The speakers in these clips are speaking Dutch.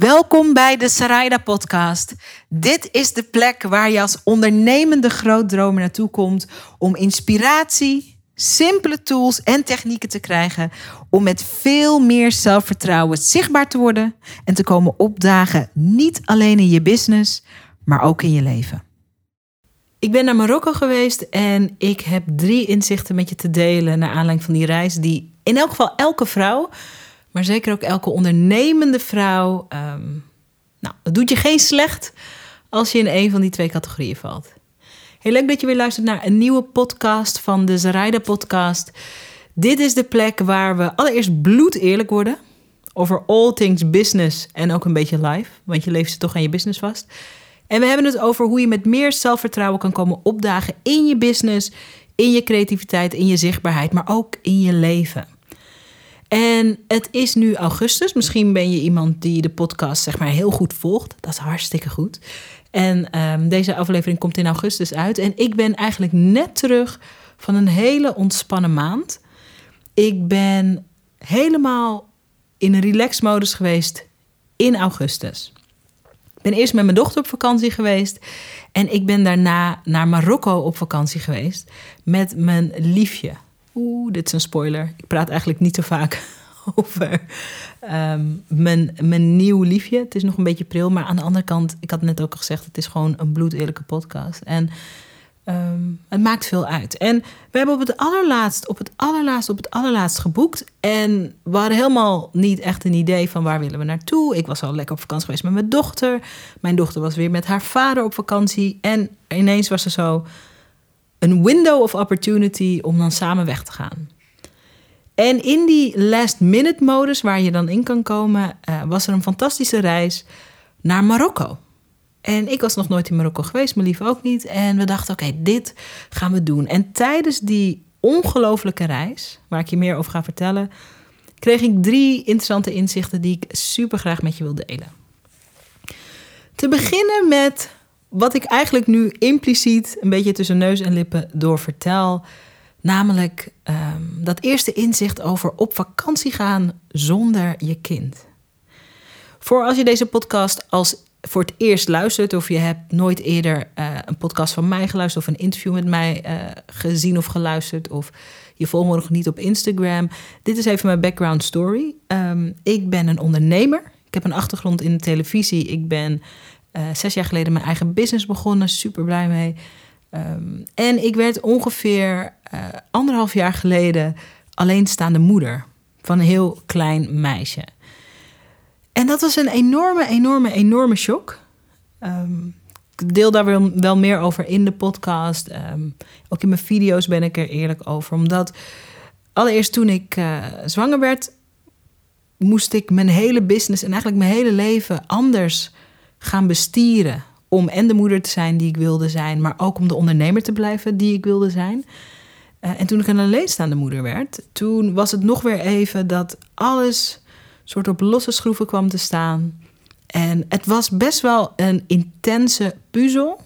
Welkom bij de Saraida Podcast. Dit is de plek waar je als ondernemende grootdromer naartoe komt om inspiratie, simpele tools en technieken te krijgen om met veel meer zelfvertrouwen zichtbaar te worden en te komen opdagen, niet alleen in je business, maar ook in je leven. Ik ben naar Marokko geweest en ik heb drie inzichten met je te delen naar aanleiding van die reis die in elk geval elke vrouw maar zeker ook elke ondernemende vrouw. Ehm, nou, het doet je geen slecht als je in een van die twee categorieën valt. Heel leuk dat je weer luistert naar een nieuwe podcast van de Zaraida Podcast. Dit is de plek waar we allereerst bloed eerlijk worden over all things business en ook een beetje life, want je leeft ze toch aan je business vast. En we hebben het over hoe je met meer zelfvertrouwen kan komen opdagen in je business, in je creativiteit, in je zichtbaarheid, maar ook in je leven. En het is nu augustus. Misschien ben je iemand die de podcast zeg maar heel goed volgt. Dat is hartstikke goed. En um, deze aflevering komt in augustus uit. En ik ben eigenlijk net terug van een hele ontspannen maand. Ik ben helemaal in een relax-modus geweest in augustus. Ik ben eerst met mijn dochter op vakantie geweest. En ik ben daarna naar Marokko op vakantie geweest met mijn liefje. Oeh, dit is een spoiler. Ik praat eigenlijk niet zo vaak over ehm, mijn, mijn nieuw liefje. Het is nog een beetje pril, maar aan de andere kant, ik had net ook al gezegd, het is gewoon een bloedeerlijke podcast. En ehm, het maakt veel uit. En we hebben op het allerlaatst, op het allerlaatst, op het allerlaatst geboekt. En we hadden helemaal niet echt een idee van waar willen we naartoe. Ik was al lekker op vakantie geweest met mijn dochter. Mijn dochter was weer met haar vader op vakantie. En ineens was er zo een window of opportunity om dan samen weg te gaan. En in die last minute modus waar je dan in kan komen, uh, was er een fantastische reis naar Marokko. En ik was nog nooit in Marokko geweest, mijn lief ook niet. En we dachten, oké, dit gaan we doen. En tijdens die ongelofelijke reis, waar ik je meer over ga vertellen, kreeg ik drie interessante inzichten die ik super graag met je wil delen. Te beginnen met wat ik eigenlijk nu impliciet een beetje tussen neus en lippen door vertel. Namelijk ehm, dat eerste inzicht over op vakantie gaan zonder je kind. Voor als je deze podcast als voor het eerst luistert, of je hebt nooit eerder uh, een podcast van mij geluisterd of een interview met mij uh, gezien of geluisterd, of je volgt me nog niet op Instagram. Dit is even mijn background story. Um, ik ben een ondernemer. Ik heb een achtergrond in de televisie. Ik ben uh, zes jaar geleden mijn eigen business begonnen, super blij mee. Um, en ik werd ongeveer uh, anderhalf jaar geleden alleenstaande moeder van een heel klein meisje. En dat was een enorme, enorme, enorme shock. Um, ik deel daar wel, meer over in de podcast. Um, ook in mijn video's ben ik er eerlijk over. Omdat allereerst toen ik uh, zwanger werd, moest ik mijn hele business en eigenlijk mijn hele leven anders gaan bestieren. Om en de moeder te zijn die ik wilde zijn, maar ook om de ondernemer te blijven die ik wilde zijn. Uh, en toen ik een alleenstaande moeder werd, toen was het nog weer even dat alles soort op losse schroeven kwam te staan. En het was best wel een intense puzzel.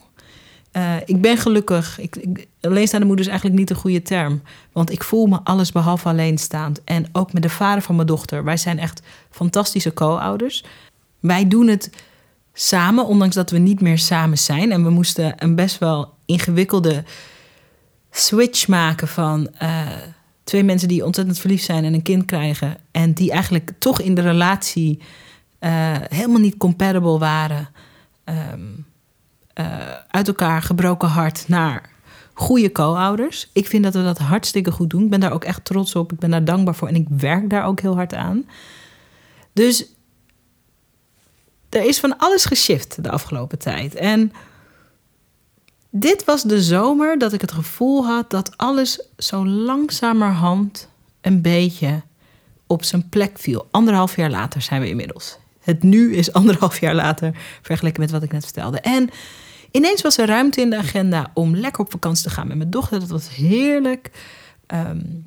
Uh, ik ben gelukkig. Ik, alleenstaande moeder is eigenlijk niet een goede term. Want ik voel me alles behalve alleenstaand. En ook met de vader van mijn dochter. Wij zijn echt fantastische co-ouders. Wij doen het samen, ondanks dat we niet meer samen zijn. En we moesten een best wel ingewikkelde switch maken van uh, twee mensen die ontzettend verliefd zijn en een kind krijgen. En die eigenlijk toch in de relatie uh, helemaal niet compatible waren. Um, uh, uit elkaar gebroken hart naar goede co-ouders. Ik vind dat we dat hartstikke goed doen. Ik ben daar ook echt trots op. Ik ben daar dankbaar voor en ik werk daar ook heel hard aan. Dus er is van alles geshift de afgelopen tijd. En dit was de zomer dat ik het gevoel had dat alles zo langzamerhand een beetje op zijn plek viel. Anderhalf jaar later zijn we inmiddels. Het nu is anderhalf jaar later vergeleken met wat ik net vertelde. En ineens was er ruimte in de agenda om lekker op vakantie te gaan met mijn dochter. Dat was heerlijk. Um,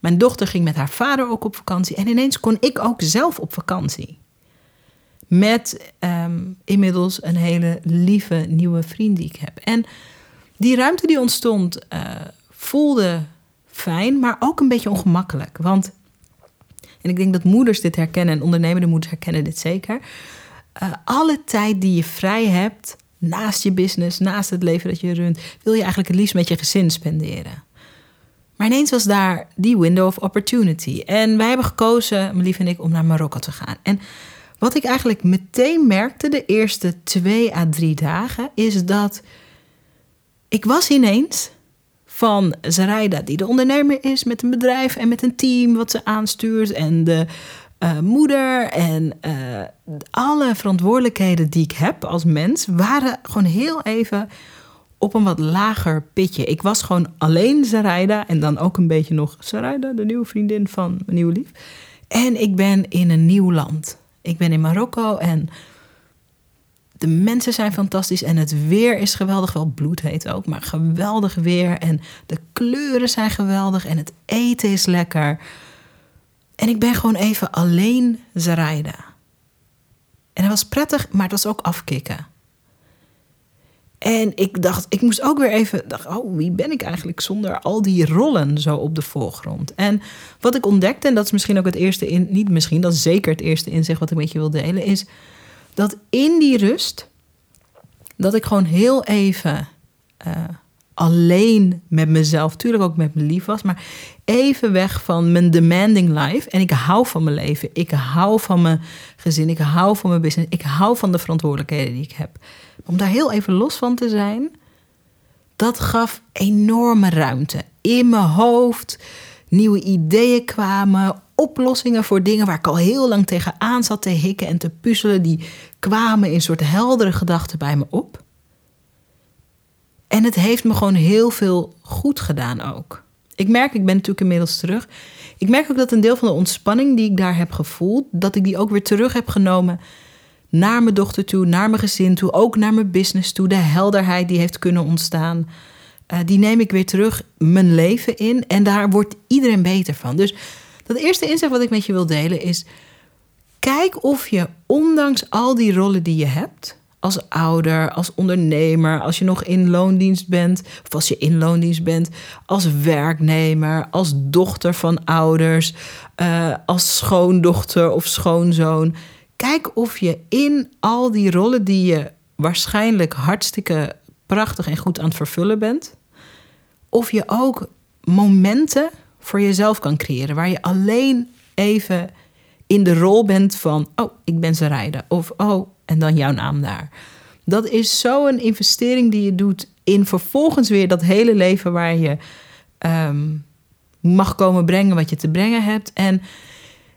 mijn dochter ging met haar vader ook op vakantie. En ineens kon ik ook zelf op vakantie. Met um, inmiddels een hele lieve nieuwe vriend die ik heb. En die ruimte die ontstond uh, voelde fijn, maar ook een beetje ongemakkelijk. Want, en ik denk dat moeders dit herkennen en ondernemende moeders herkennen dit zeker. eh, alle tijd die je vrij hebt, naast je business, naast het leven dat je runt, wil je eigenlijk het liefst met je gezin spenderen. Maar ineens was daar die window of opportunity. En wij hebben gekozen, mijn lief en ik, om naar Marokko te gaan. En wat ik eigenlijk meteen merkte de eerste twee à drie dagen, is dat ik was ineens van Zaraida, die de ondernemer is met een bedrijf en met een team wat ze aanstuurt. En de uh, moeder en uh, alle verantwoordelijkheden die ik heb als mens, waren gewoon heel even op een wat lager pitje. Ik was gewoon alleen Zaraida en dan ook een beetje nog Zaraida, de nieuwe vriendin van mijn nieuwe lief. En ik ben in een nieuw land. Ik ben in Marokko en de mensen zijn fantastisch en het weer is geweldig. Wel bloedheet ook, maar geweldig weer. En de kleuren zijn geweldig en het eten is lekker. En ik ben gewoon even alleen Zaraida. En dat was prettig, maar het was ook afkicken. En ik dacht, ik moest ook weer even, dacht, oh, wie ben ik eigenlijk zonder al die rollen zo op de voorgrond? En wat ik ontdekte, en dat is misschien ook het eerste in, niet misschien, dat is zeker het eerste inzicht wat ik met je wil delen, is dat in die rust, dat ik gewoon heel even uh, alleen met mezelf, natuurlijk ook met mijn lief was, maar even weg van mijn demanding life. En ik hou van mijn leven, ik hou van mijn gezin, ik hou van mijn business, ik hou van de verantwoordelijkheden die ik heb. Om daar heel even los van te zijn, dat gaf enorme ruimte in mijn hoofd. Nieuwe ideeën kwamen, oplossingen voor dingen waar ik al heel lang tegenaan zat te hikken en te puzzelen, die kwamen in soort heldere gedachten bij me op. En het heeft me gewoon heel veel goed gedaan ook. Ik merk, ik ben natuurlijk inmiddels terug. Ik merk ook dat een deel van de ontspanning die ik daar heb gevoeld, dat ik die ook weer terug heb genomen naar mijn dochter toe, naar mijn gezin toe, ook naar mijn business toe. De helderheid die heeft kunnen ontstaan, uh, die neem ik weer terug mijn leven in. En daar wordt iedereen beter van. Dus dat eerste inzicht wat ik met je wil delen is: kijk of je, ondanks al die rollen die je hebt, als ouder, als ondernemer, als je nog in loondienst bent, of als je in loondienst bent, als werknemer, als dochter van ouders, uh, als schoondochter of schoonzoon. Kijk of je in al die rollen die je waarschijnlijk hartstikke prachtig en goed aan het vervullen bent, of je ook momenten voor jezelf kan creëren waar je alleen even in de rol bent van, oh, ik ben ze rijden. Of, oh, en dan jouw naam daar. Dat is zo'n investering die je doet in vervolgens weer dat hele leven waar je ehm, mag komen brengen wat je te brengen hebt. En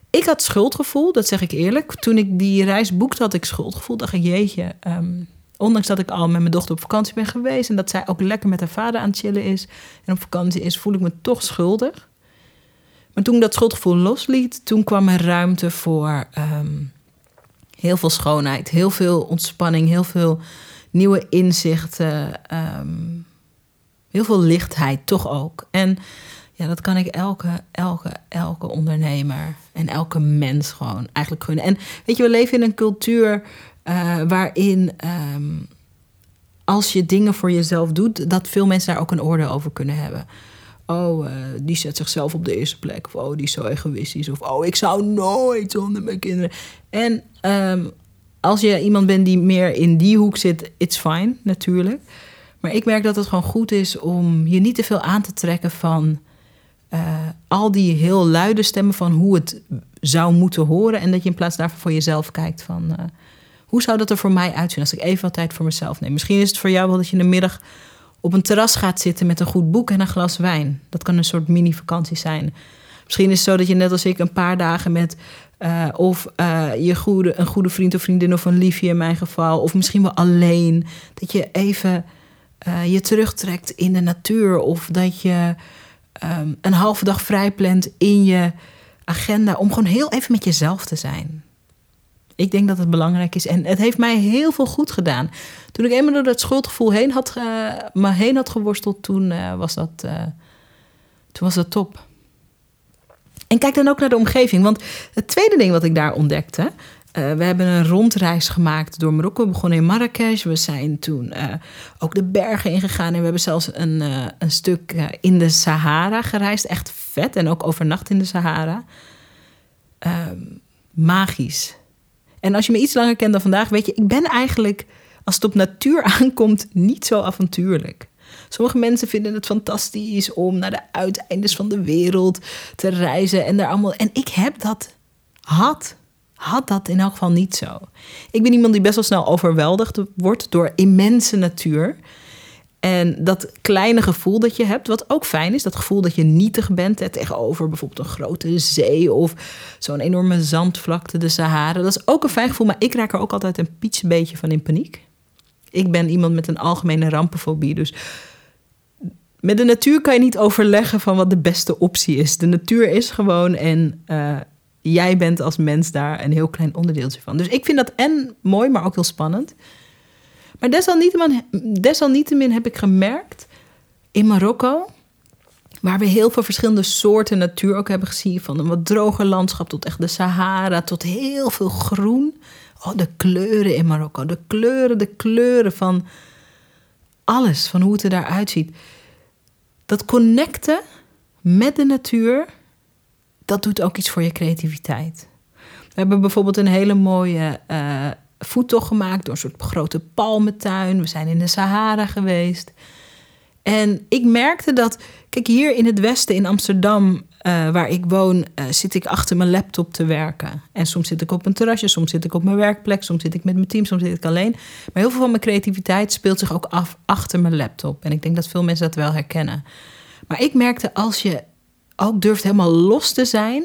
ik had schuldgevoel, dat zeg ik eerlijk. Toen ik die reis boekte, had ik schuldgevoel. Dacht ik, jeetje, ehm, ondanks dat ik al met mijn dochter op vakantie ben geweest... en dat zij ook lekker met haar vader aan het chillen is en op vakantie is... voel ik me toch schuldig. Maar toen dat schuldgevoel losliet, toen kwam er ruimte voor ehm, heel veel schoonheid, heel veel ontspanning, heel veel nieuwe inzichten, ehm, heel veel lichtheid toch ook. En ja, dat kan ik elke, elke, elke ondernemer en elke mens gewoon eigenlijk gunnen. En weet je, we leven in een cultuur uh, waarin ehm, als je dingen voor jezelf doet, dat veel mensen daar ook een oordeel over kunnen hebben. Oh, uh, die zet zichzelf op de eerste plek. Of oh, die is zo egoïstisch. Of oh, ik zou nooit zonder mijn kinderen. En um, als je iemand bent die meer in die hoek zit, it's fine, natuurlijk. Maar ik merk dat het gewoon goed is om je niet te veel aan te trekken van uh, al die heel luide stemmen van hoe het zou moeten horen. En dat je in plaats daarvan voor jezelf kijkt van uh, hoe zou dat er voor mij uitzien als ik even wat tijd voor mezelf neem. Misschien is het voor jou wel dat je in de middag op een terras gaat zitten met een goed boek en een glas wijn. Dat kan een soort mini-vakantie zijn. Misschien is het zo dat je net als ik een paar dagen met uh, of uh, je goede, een goede vriend of vriendin of een liefje in mijn geval, of misschien wel alleen, dat je even uh, je terugtrekt in de natuur of dat je um, een halve dag vrij plant in je agenda om gewoon heel even met jezelf te zijn. Ik denk dat het belangrijk is en het heeft mij heel veel goed gedaan. Toen ik eenmaal door dat schuldgevoel heen had, me heen had geworsteld, toen, was dat, toen was dat top. En kijk dan ook naar de omgeving. Want het tweede ding wat ik daar ontdekte. We hebben een rondreis gemaakt door Marokko. We begonnen in Marrakesh. We zijn toen ook de bergen ingegaan. En we hebben zelfs een, een stuk in de Sahara gereisd. Echt vet. En ook overnacht in de Sahara. Ehm, magisch. En als je me iets langer kent dan vandaag, weet je, ik ben eigenlijk, als het op natuur aankomt, niet zo avontuurlijk. Sommige mensen vinden het fantastisch om naar de uiteindes van de wereld te reizen en daar allemaal. En ik heb dat, had, had dat in elk geval niet zo. Ik ben iemand die best wel snel overweldigd wordt door immense natuur. En dat kleine gevoel dat je hebt, wat ook fijn is, dat gevoel dat je nietig bent tegenover bijvoorbeeld een grote zee of zo'n enorme zandvlakte, de Sahara. Dat is ook een fijn gevoel, maar ik raak er ook altijd een beetje van in paniek. Ik ben iemand met een algemene rampenfobie, dus met de natuur kan je niet overleggen van wat de beste optie is. De natuur is gewoon en uh, jij bent als mens daar een heel klein onderdeeltje van. Dus ik vind dat en mooi, maar ook heel spannend. Maar desalniettemin, heb ik gemerkt in Marokko, waar we heel veel verschillende soorten natuur ook hebben gezien, van een wat droger landschap tot echt de Sahara, tot heel veel groen. Oh, de kleuren in Marokko, de kleuren, de kleuren van alles, van hoe het er daaruit ziet. Dat connecten met de natuur, dat doet ook iets voor je creativiteit. We hebben bijvoorbeeld een hele mooie uh, voettocht gemaakt door een soort grote palmentuin. We zijn in de Sahara geweest. En ik merkte dat, kijk, hier in het westen in Amsterdam, uh, waar ik woon, uh, zit ik achter mijn laptop te werken. En soms zit ik op een terrasje, soms zit ik op mijn werkplek, soms zit ik met mijn team, soms zit ik alleen. Maar heel veel van mijn creativiteit speelt zich ook af achter mijn laptop. En ik denk dat veel mensen dat wel herkennen. Maar ik merkte als je ook durft helemaal los te zijn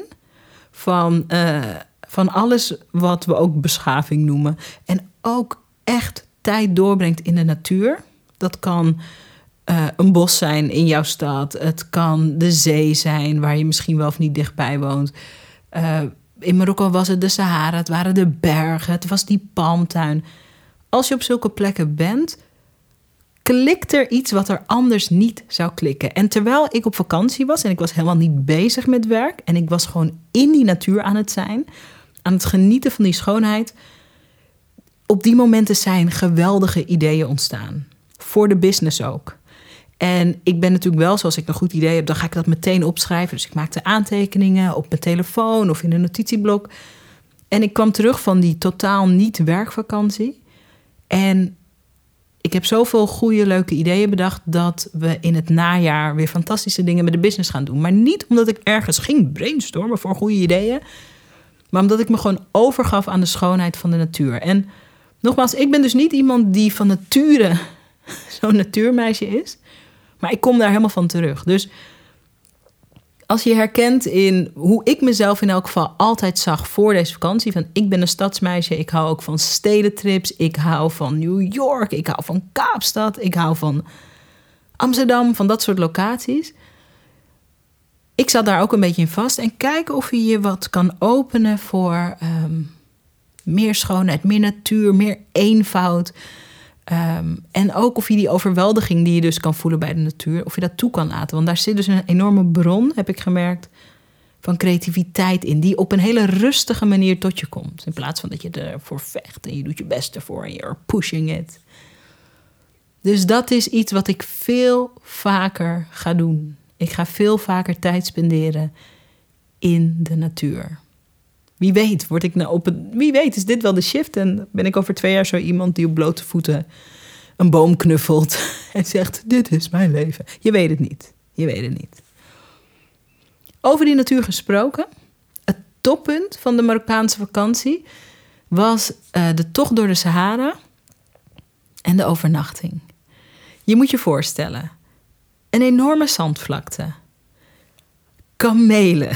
van, uh, van alles wat we ook beschaving noemen. En ook echt tijd doorbrengt in de natuur. Dat kan uh, een bos zijn in jouw stad. Het kan de zee zijn waar je misschien wel of niet dichtbij woont. Uh, in Marokko was het de Sahara, het waren de bergen, het was die palmtuin. Als je op zulke plekken bent, klikt er iets wat er anders niet zou klikken. En terwijl ik op vakantie was en ik was helemaal niet bezig met werk en ik was gewoon in die natuur aan het zijn, aan het genieten van die schoonheid, op die momenten zijn geweldige ideeën ontstaan. Voor de business ook. En ik ben natuurlijk wel, zoals ik een goed idee heb, dan ga ik dat meteen opschrijven. Dus ik maakte aantekeningen op mijn telefoon of in een notitieblok. En ik kwam terug van die totaal niet werkvakantie. En ik heb zoveel goede, leuke ideeën bedacht dat we in het najaar weer fantastische dingen met de business gaan doen. Maar niet omdat ik ergens ging brainstormen voor goede ideeën, maar omdat ik me gewoon overgaf aan de schoonheid van de natuur. En nogmaals, ik ben dus niet iemand die van nature zo'n natuurmeisje is. Maar ik kom daar helemaal van terug. Dus als je herkent in hoe ik mezelf in elk geval altijd zag voor deze vakantie. Van ik ben een stadsmeisje, ik hou ook van stedentrips. Ik hou van New York, ik hou van Kaapstad, ik hou van Amsterdam, van dat soort locaties. Ik zat daar ook een beetje in vast en kijken of je je wat kan openen voor ehm, meer schoonheid, meer natuur, meer eenvoud. Um, en ook of je die overweldiging die je dus kan voelen bij de natuur, of je dat toe kan laten. Want daar zit dus een enorme bron, heb ik gemerkt, van creativiteit in, die op een hele rustige manier tot je komt. In plaats van dat je ervoor vecht en je doet je best ervoor en you're pushing it. Dus dat is iets wat ik veel vaker ga doen. Ik ga veel vaker tijd spenderen in de natuur. Wie weet, word ik nou op een, wie weet, is dit wel de shift? En ben ik over twee jaar zo iemand die op blote voeten een boom knuffelt en zegt: Dit is mijn leven. Je weet het niet. Je weet het niet. Over die natuur gesproken, het toppunt van de Marokkaanse vakantie was uh, de tocht door de Sahara en de overnachting. Je moet je voorstellen: een enorme zandvlakte, kamelen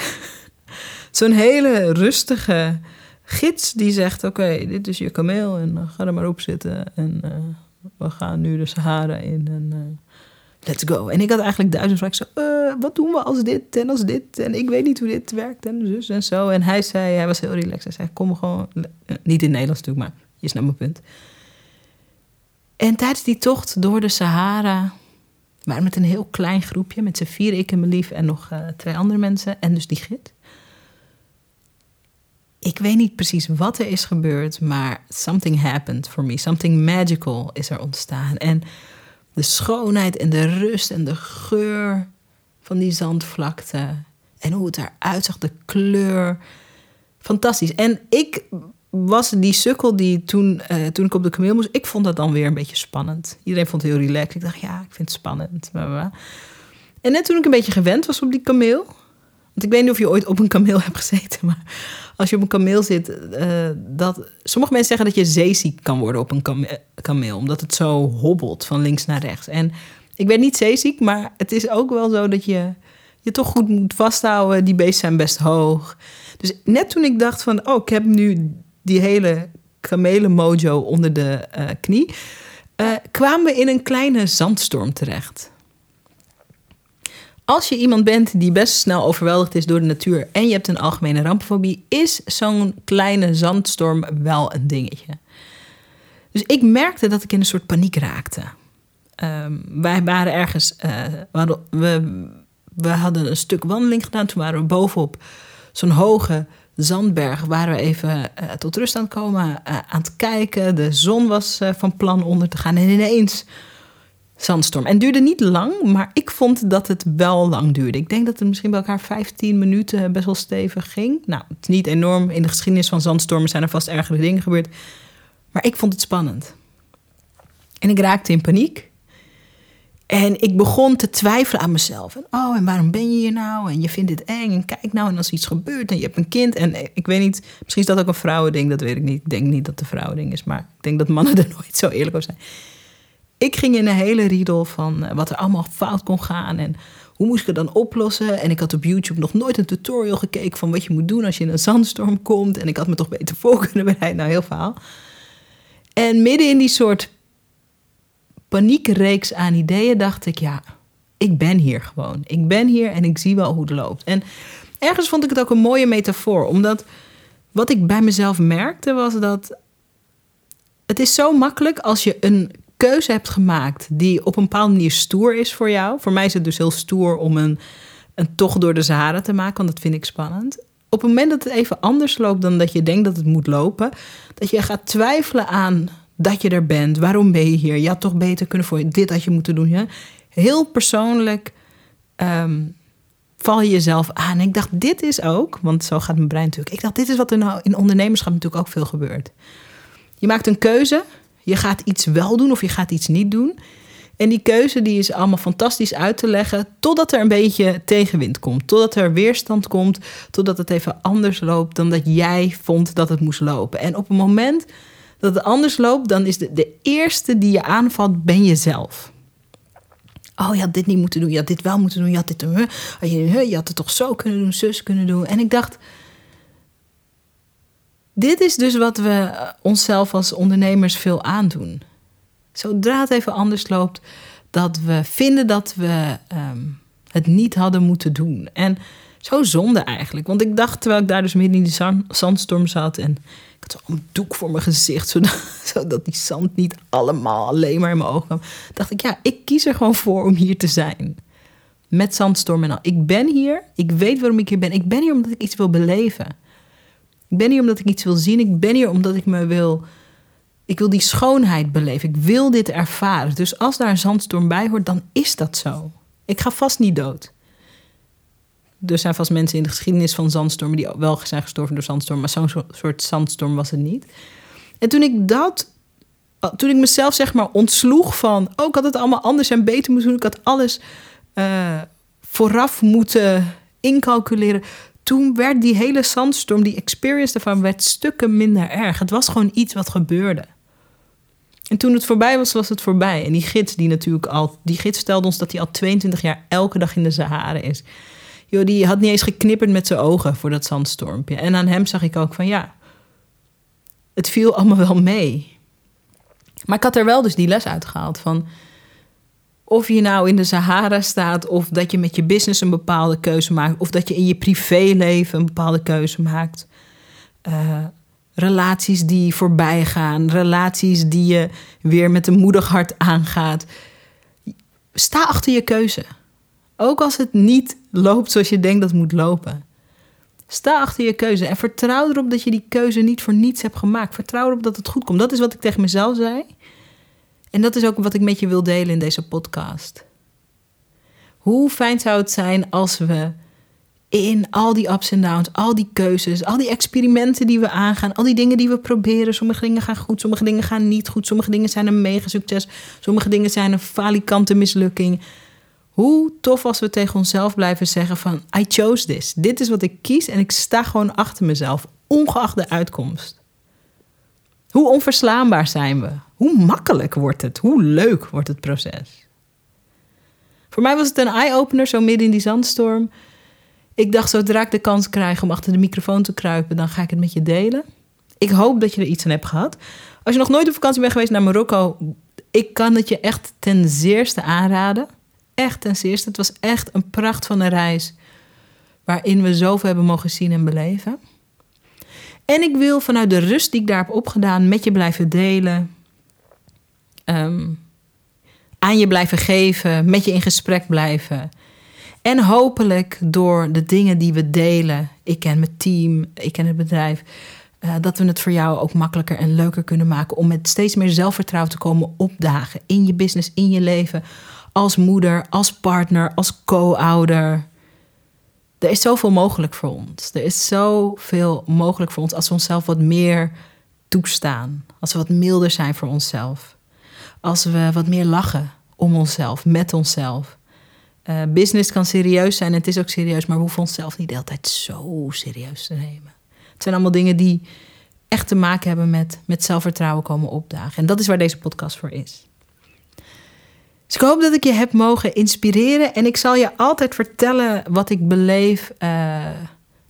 zo'n hele rustige gids die zegt: Oké, dit is je kameel en uh, ga er maar op zitten. En uh, we gaan nu de Sahara in en uh, let's go. En ik had eigenlijk duizend vragen. Zo, wat doen we als dit en als dit? En ik weet niet hoe dit werkt en zus en zo. En hij zei, hij was heel relaxed. Hij zei, kom gewoon, niet in Nederlands natuurlijk, maar je snapt mijn punt. En tijdens die tocht door de Sahara waren met een heel klein groepje, met z'n vier, ik en mijn lief en nog twee andere mensen. En dus die gids ik weet niet precies wat er is gebeurd, maar something happened for me. Something magical is er ontstaan. En de schoonheid en de rust en de geur van die zandvlakte. En hoe het eruit zag, de kleur. Fantastisch. En ik was die sukkel die toen, uh, toen ik op de kameel moest, ik vond dat dan weer een beetje spannend. Iedereen vond het heel relaxed. Ik dacht, ja, ik vind het spannend. En net toen ik een beetje gewend was op die kameel, want ik weet niet of je ooit op een kameel hebt gezeten, maar als je op een kameel zit, uh, dat sommige mensen zeggen dat je zeeziek kan worden op een kameel, omdat het zo hobbelt van links naar rechts. En ik ben niet zeeziek, maar het is ook wel zo dat je je toch goed moet vasthouden. Die beesten zijn best hoog. Dus net toen ik dacht van, oh, ik heb nu die hele kamelen mojo onder de uh, knie, uh, kwamen we in een kleine zandstorm terecht. Als je iemand bent die best snel overweldigd is door de natuur en je hebt een algemene rampfobie, is zo'n kleine zandstorm wel een dingetje. Dus ik merkte dat ik in een soort paniek raakte. Um, wij waren ergens, uh, we, we hadden een stuk wandeling gedaan. Toen waren we bovenop zo'n hoge zandberg. Waren we even uh, tot rust aan het komen, uh, aan het kijken. De zon was van plan onder te gaan. En ineens zandstorm. En het duurde niet lang, maar ik vond dat het wel lang duurde. Ik denk dat het misschien bij elkaar 15 minuten best wel stevig ging. Nou, het is niet enorm. In de geschiedenis van zandstormen zijn er vast ergere dingen gebeurd. Maar ik vond het spannend. En ik raakte in paniek. En ik begon te twijfelen aan mezelf. En, oh, en waarom ben je hier nou? En je vindt dit eng. En kijk nou, en als iets gebeurt en je hebt een kind. En ik weet niet, misschien is dat ook een vrouwending, dat weet ik niet. Ik denk niet dat het een vrouwending is, maar ik denk dat mannen er nooit zo eerlijk over zijn. Ik ging in een hele riedel van eh, wat er allemaal fout kon gaan. En hoe moest ik het dan oplossen? En ik had op YouTube nog nooit een tutorial gekeken van wat je moet doen als je in een zandstorm komt. En ik had me toch beter voor kunnen bereiden. Nou, heel verhaal. En midden in die soort paniekreeks aan ideeën dacht ik, ja, ik ben hier gewoon. Ik ben hier en ik zie wel hoe het loopt. En ergens vond ik het ook een mooie metafoor, omdat wat ik bij mezelf merkte was dat het is zo makkelijk als je een keuze hebt gemaakt die op een bepaalde manier stoer is voor jou. Voor mij is het dus heel stoer om een, een tocht door de Sahara te maken, want dat vind ik spannend. Op het moment dat het even anders loopt dan dat je denkt dat het moet lopen, dat je gaat twijfelen aan dat je er bent. Waarom ben je hier? Je had toch beter kunnen voor je. Dit had je moeten doen. Heel persoonlijk um, val je jezelf aan. En ik dacht, dit is ook, want zo gaat mijn brein natuurlijk. Ik dacht, dit is wat er nou in ondernemerschap natuurlijk ook veel gebeurt. Je maakt een keuze. Je gaat iets wel doen of je gaat iets niet doen. En die keuze die is allemaal fantastisch uit te leggen, totdat er een beetje tegenwind komt, totdat er weerstand komt, totdat het even anders loopt dan dat jij vond dat het moest lopen. En op een moment dat het anders loopt, dan is de, de eerste die je aanvalt, ben jezelf. Oh, je had dit niet moeten doen, je had dit wel moeten doen, je had dit, je, je had het toch zo kunnen doen, zus kunnen doen. En ik dacht, dit is dus wat we onszelf als ondernemers veel aandoen. Zodra het even anders loopt, dat we vinden dat we um, het niet hadden moeten doen. En zo zonde eigenlijk. Want ik dacht, terwijl ik daar dus midden in die zandstorm zat en ik had een doek voor mijn gezicht, zodat, zodat die zand niet allemaal alleen maar in mijn ogen kwam. Dacht ik, ja, ik kies er gewoon voor om hier te zijn. Met zandstorm en al. Ik ben hier, ik weet waarom ik hier ben. Ik ben hier omdat ik iets wil beleven. Ik ben hier omdat ik iets wil zien. Ik ben hier omdat ik me wil. Ik wil die schoonheid beleven. Ik wil dit ervaren. Dus als daar een zandstorm bij hoort, dan is dat zo. Ik ga vast niet dood er zijn vast mensen in de geschiedenis van zandstormen die wel zijn gestorven door zandstorm, maar zo'n soort zandstorm was het niet. En toen ik dat, toen ik mezelf zeg maar ontsloeg van, oh, ik had het allemaal anders en beter moeten doen, ik had alles uh, vooraf moeten incalculeren. Toen werd die hele zandstorm, die experience ervan, werd stukken minder erg. Het was gewoon iets wat gebeurde. En toen het voorbij was, was het voorbij. En die gids, die natuurlijk al, die gids stelde ons dat hij al 22 jaar elke dag in de Sahara is. Joh, die had niet eens geknipperd met zijn ogen voor dat zandstormpje. En aan hem zag ik ook van ja, het viel allemaal wel mee. Maar ik had er wel dus die les uitgehaald van of je nou in de Sahara staat, of dat je met je business een bepaalde keuze maakt, of dat je in je privéleven een bepaalde keuze maakt. Uh, relaties die voorbij gaan, relaties die je weer met een moedig hart aangaat. Sta achter je keuze. Ook als het niet loopt zoals je denkt dat moet lopen. Sta achter je keuze en vertrouw erop dat je die keuze niet voor niets hebt gemaakt. Vertrouw erop dat het goed komt. Dat is wat ik tegen mezelf zei. En dat is ook wat ik met je wil delen in deze podcast. Hoe fijn zou het zijn als we in al die ups en downs, al die keuzes, al die experimenten die we aangaan, al die dingen die we proberen. Sommige dingen gaan goed, sommige dingen gaan niet goed, sommige dingen zijn een mega succes, sommige dingen zijn een falikante mislukking. Hoe tof als we tegen onszelf blijven zeggen van I chose this. Dit is wat ik kies en ik sta gewoon achter mezelf, ongeacht de uitkomst. Hoe onverslaanbaar zijn we? Hoe makkelijk wordt het? Hoe leuk wordt het proces? Voor mij was het een eye-opener zo midden in die zandstorm. Ik dacht, zodra ik de kans krijg om achter de microfoon te kruipen, dan ga ik het met je delen. Ik hoop dat je er iets aan hebt gehad. Als je nog nooit op vakantie bent geweest naar Marokko, ik kan het je echt ten zeerste aanraden. Echt ten zeerste. Het was echt een pracht van een reis waarin we zoveel hebben mogen zien en beleven. En ik wil vanuit de rust die ik daar heb opgedaan met je blijven delen. Ehm, aan je blijven geven, met je in gesprek blijven. En hopelijk door de dingen die we delen, ik en mijn team, ik en het bedrijf, uh, dat we het voor jou ook makkelijker en leuker kunnen maken om met steeds meer zelfvertrouwen te komen opdagen in je business, in je leven, als moeder, als partner, als co-ouder. Er is zoveel mogelijk voor ons. Er is zoveel mogelijk voor ons als we onszelf wat meer toestaan. Als we wat milder zijn voor onszelf. Als we wat meer lachen om onszelf, met onszelf. Uh, business kan serieus zijn en het is ook serieus, maar we hoeven onszelf niet de zo serieus te nemen. Het zijn allemaal dingen die echt te maken hebben met, met zelfvertrouwen komen opdagen. En dat is waar deze podcast voor is. Dus ik hoop dat ik je heb mogen inspireren. En ik zal je altijd vertellen wat ik beleef uh,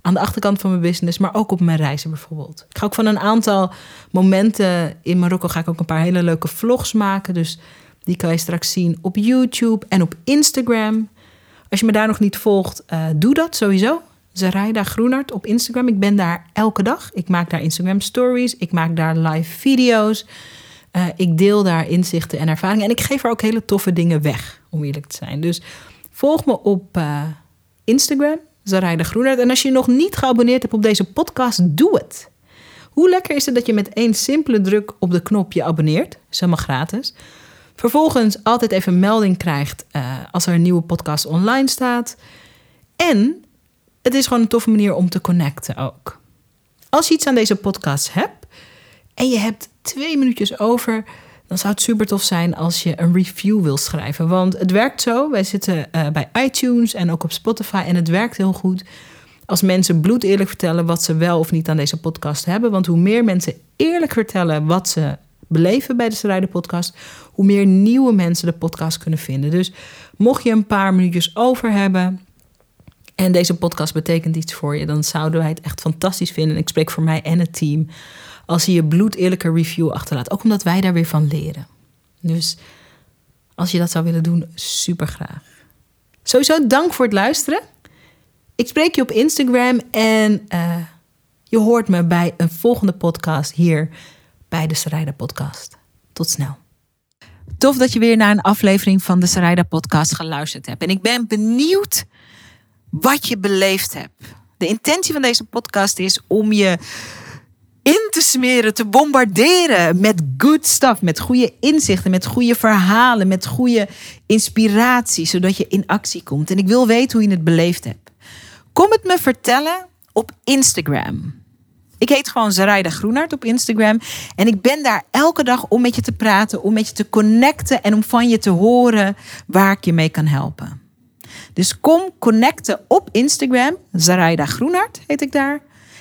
aan de achterkant van mijn business, maar ook op mijn reizen bijvoorbeeld. Ik ga ook van een aantal momenten in Marokko ga ik ook een paar hele leuke vlogs maken. Dus die kan je straks zien op YouTube en op Instagram. Als je me daar nog niet volgt, uh, doe dat sowieso. Zaraida Groenart op Instagram. Ik ben daar elke dag. Ik maak daar Instagram stories. Ik maak daar live video's. Uh, ik deel daar inzichten en ervaringen. En ik geef er ook hele toffe dingen weg, om eerlijk te zijn. Dus volg me op uh, Instagram, Zaraida Groenart. En als je nog niet geabonneerd hebt op deze podcast, doe het. Hoe lekker is het dat je met één simpele druk op de knop je abonneert? Dat is gratis. Vervolgens altijd even melding krijgt uh, als er een nieuwe podcast online staat. En het is gewoon een toffe manier om te connecten ook. Als je iets aan deze podcast hebt en je hebt twee minuutjes over, dan zou het super tof zijn als je een review wil schrijven. Want het werkt zo. Wij zitten uh, bij iTunes en ook op Spotify en het werkt heel goed. Als mensen bloed eerlijk vertellen wat ze wel of niet aan deze podcast hebben. Want hoe meer mensen eerlijk vertellen wat ze beleven bij de Strijden Podcast, hoe meer nieuwe mensen de podcast kunnen vinden. Dus mocht je een paar minuutjes over hebben en deze podcast betekent iets voor je, dan zouden wij het echt fantastisch vinden. Ik spreek voor mij en het team als je je bloedeerlijke review achterlaat. Ook omdat wij daar weer van leren. Dus als je dat zou willen doen, super graag. Sowieso dank voor het luisteren. Ik spreek je op Instagram en uh, je hoort me bij een volgende podcast hier bij de Sarayda Podcast. Tot snel. Tof dat je weer naar een aflevering van de Sarayda Podcast geluisterd hebt. En ik ben benieuwd wat je beleefd hebt. De intentie van deze podcast is om je in te smeren, te bombarderen met good stuff, met goede inzichten, met goede verhalen, met goede inspiratie, zodat je in actie komt. En ik wil weten hoe je het beleefd hebt. Kom het me vertellen op Instagram. Ik heet gewoon Zaraida Groenart op Instagram. En ik ben daar elke dag om met je te praten, om met je te connecten en om van je te horen waar ik je mee kan helpen. Dus kom connecten op Instagram. Zaraida Groenart heet ik daar.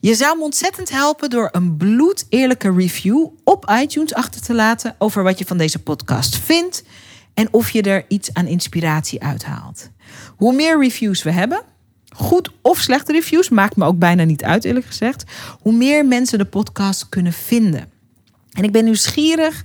Je zou me ontzettend helpen door een bloedeerlijke review op iTunes achter te laten over wat je van deze podcast vindt en of je er iets aan inspiratie uithaalt. Hoe meer reviews we hebben, goed of slechte reviews, maakt me ook bijna niet uit, eerlijk gezegd. Hoe meer mensen de podcast kunnen vinden. En ik ben nieuwsgierig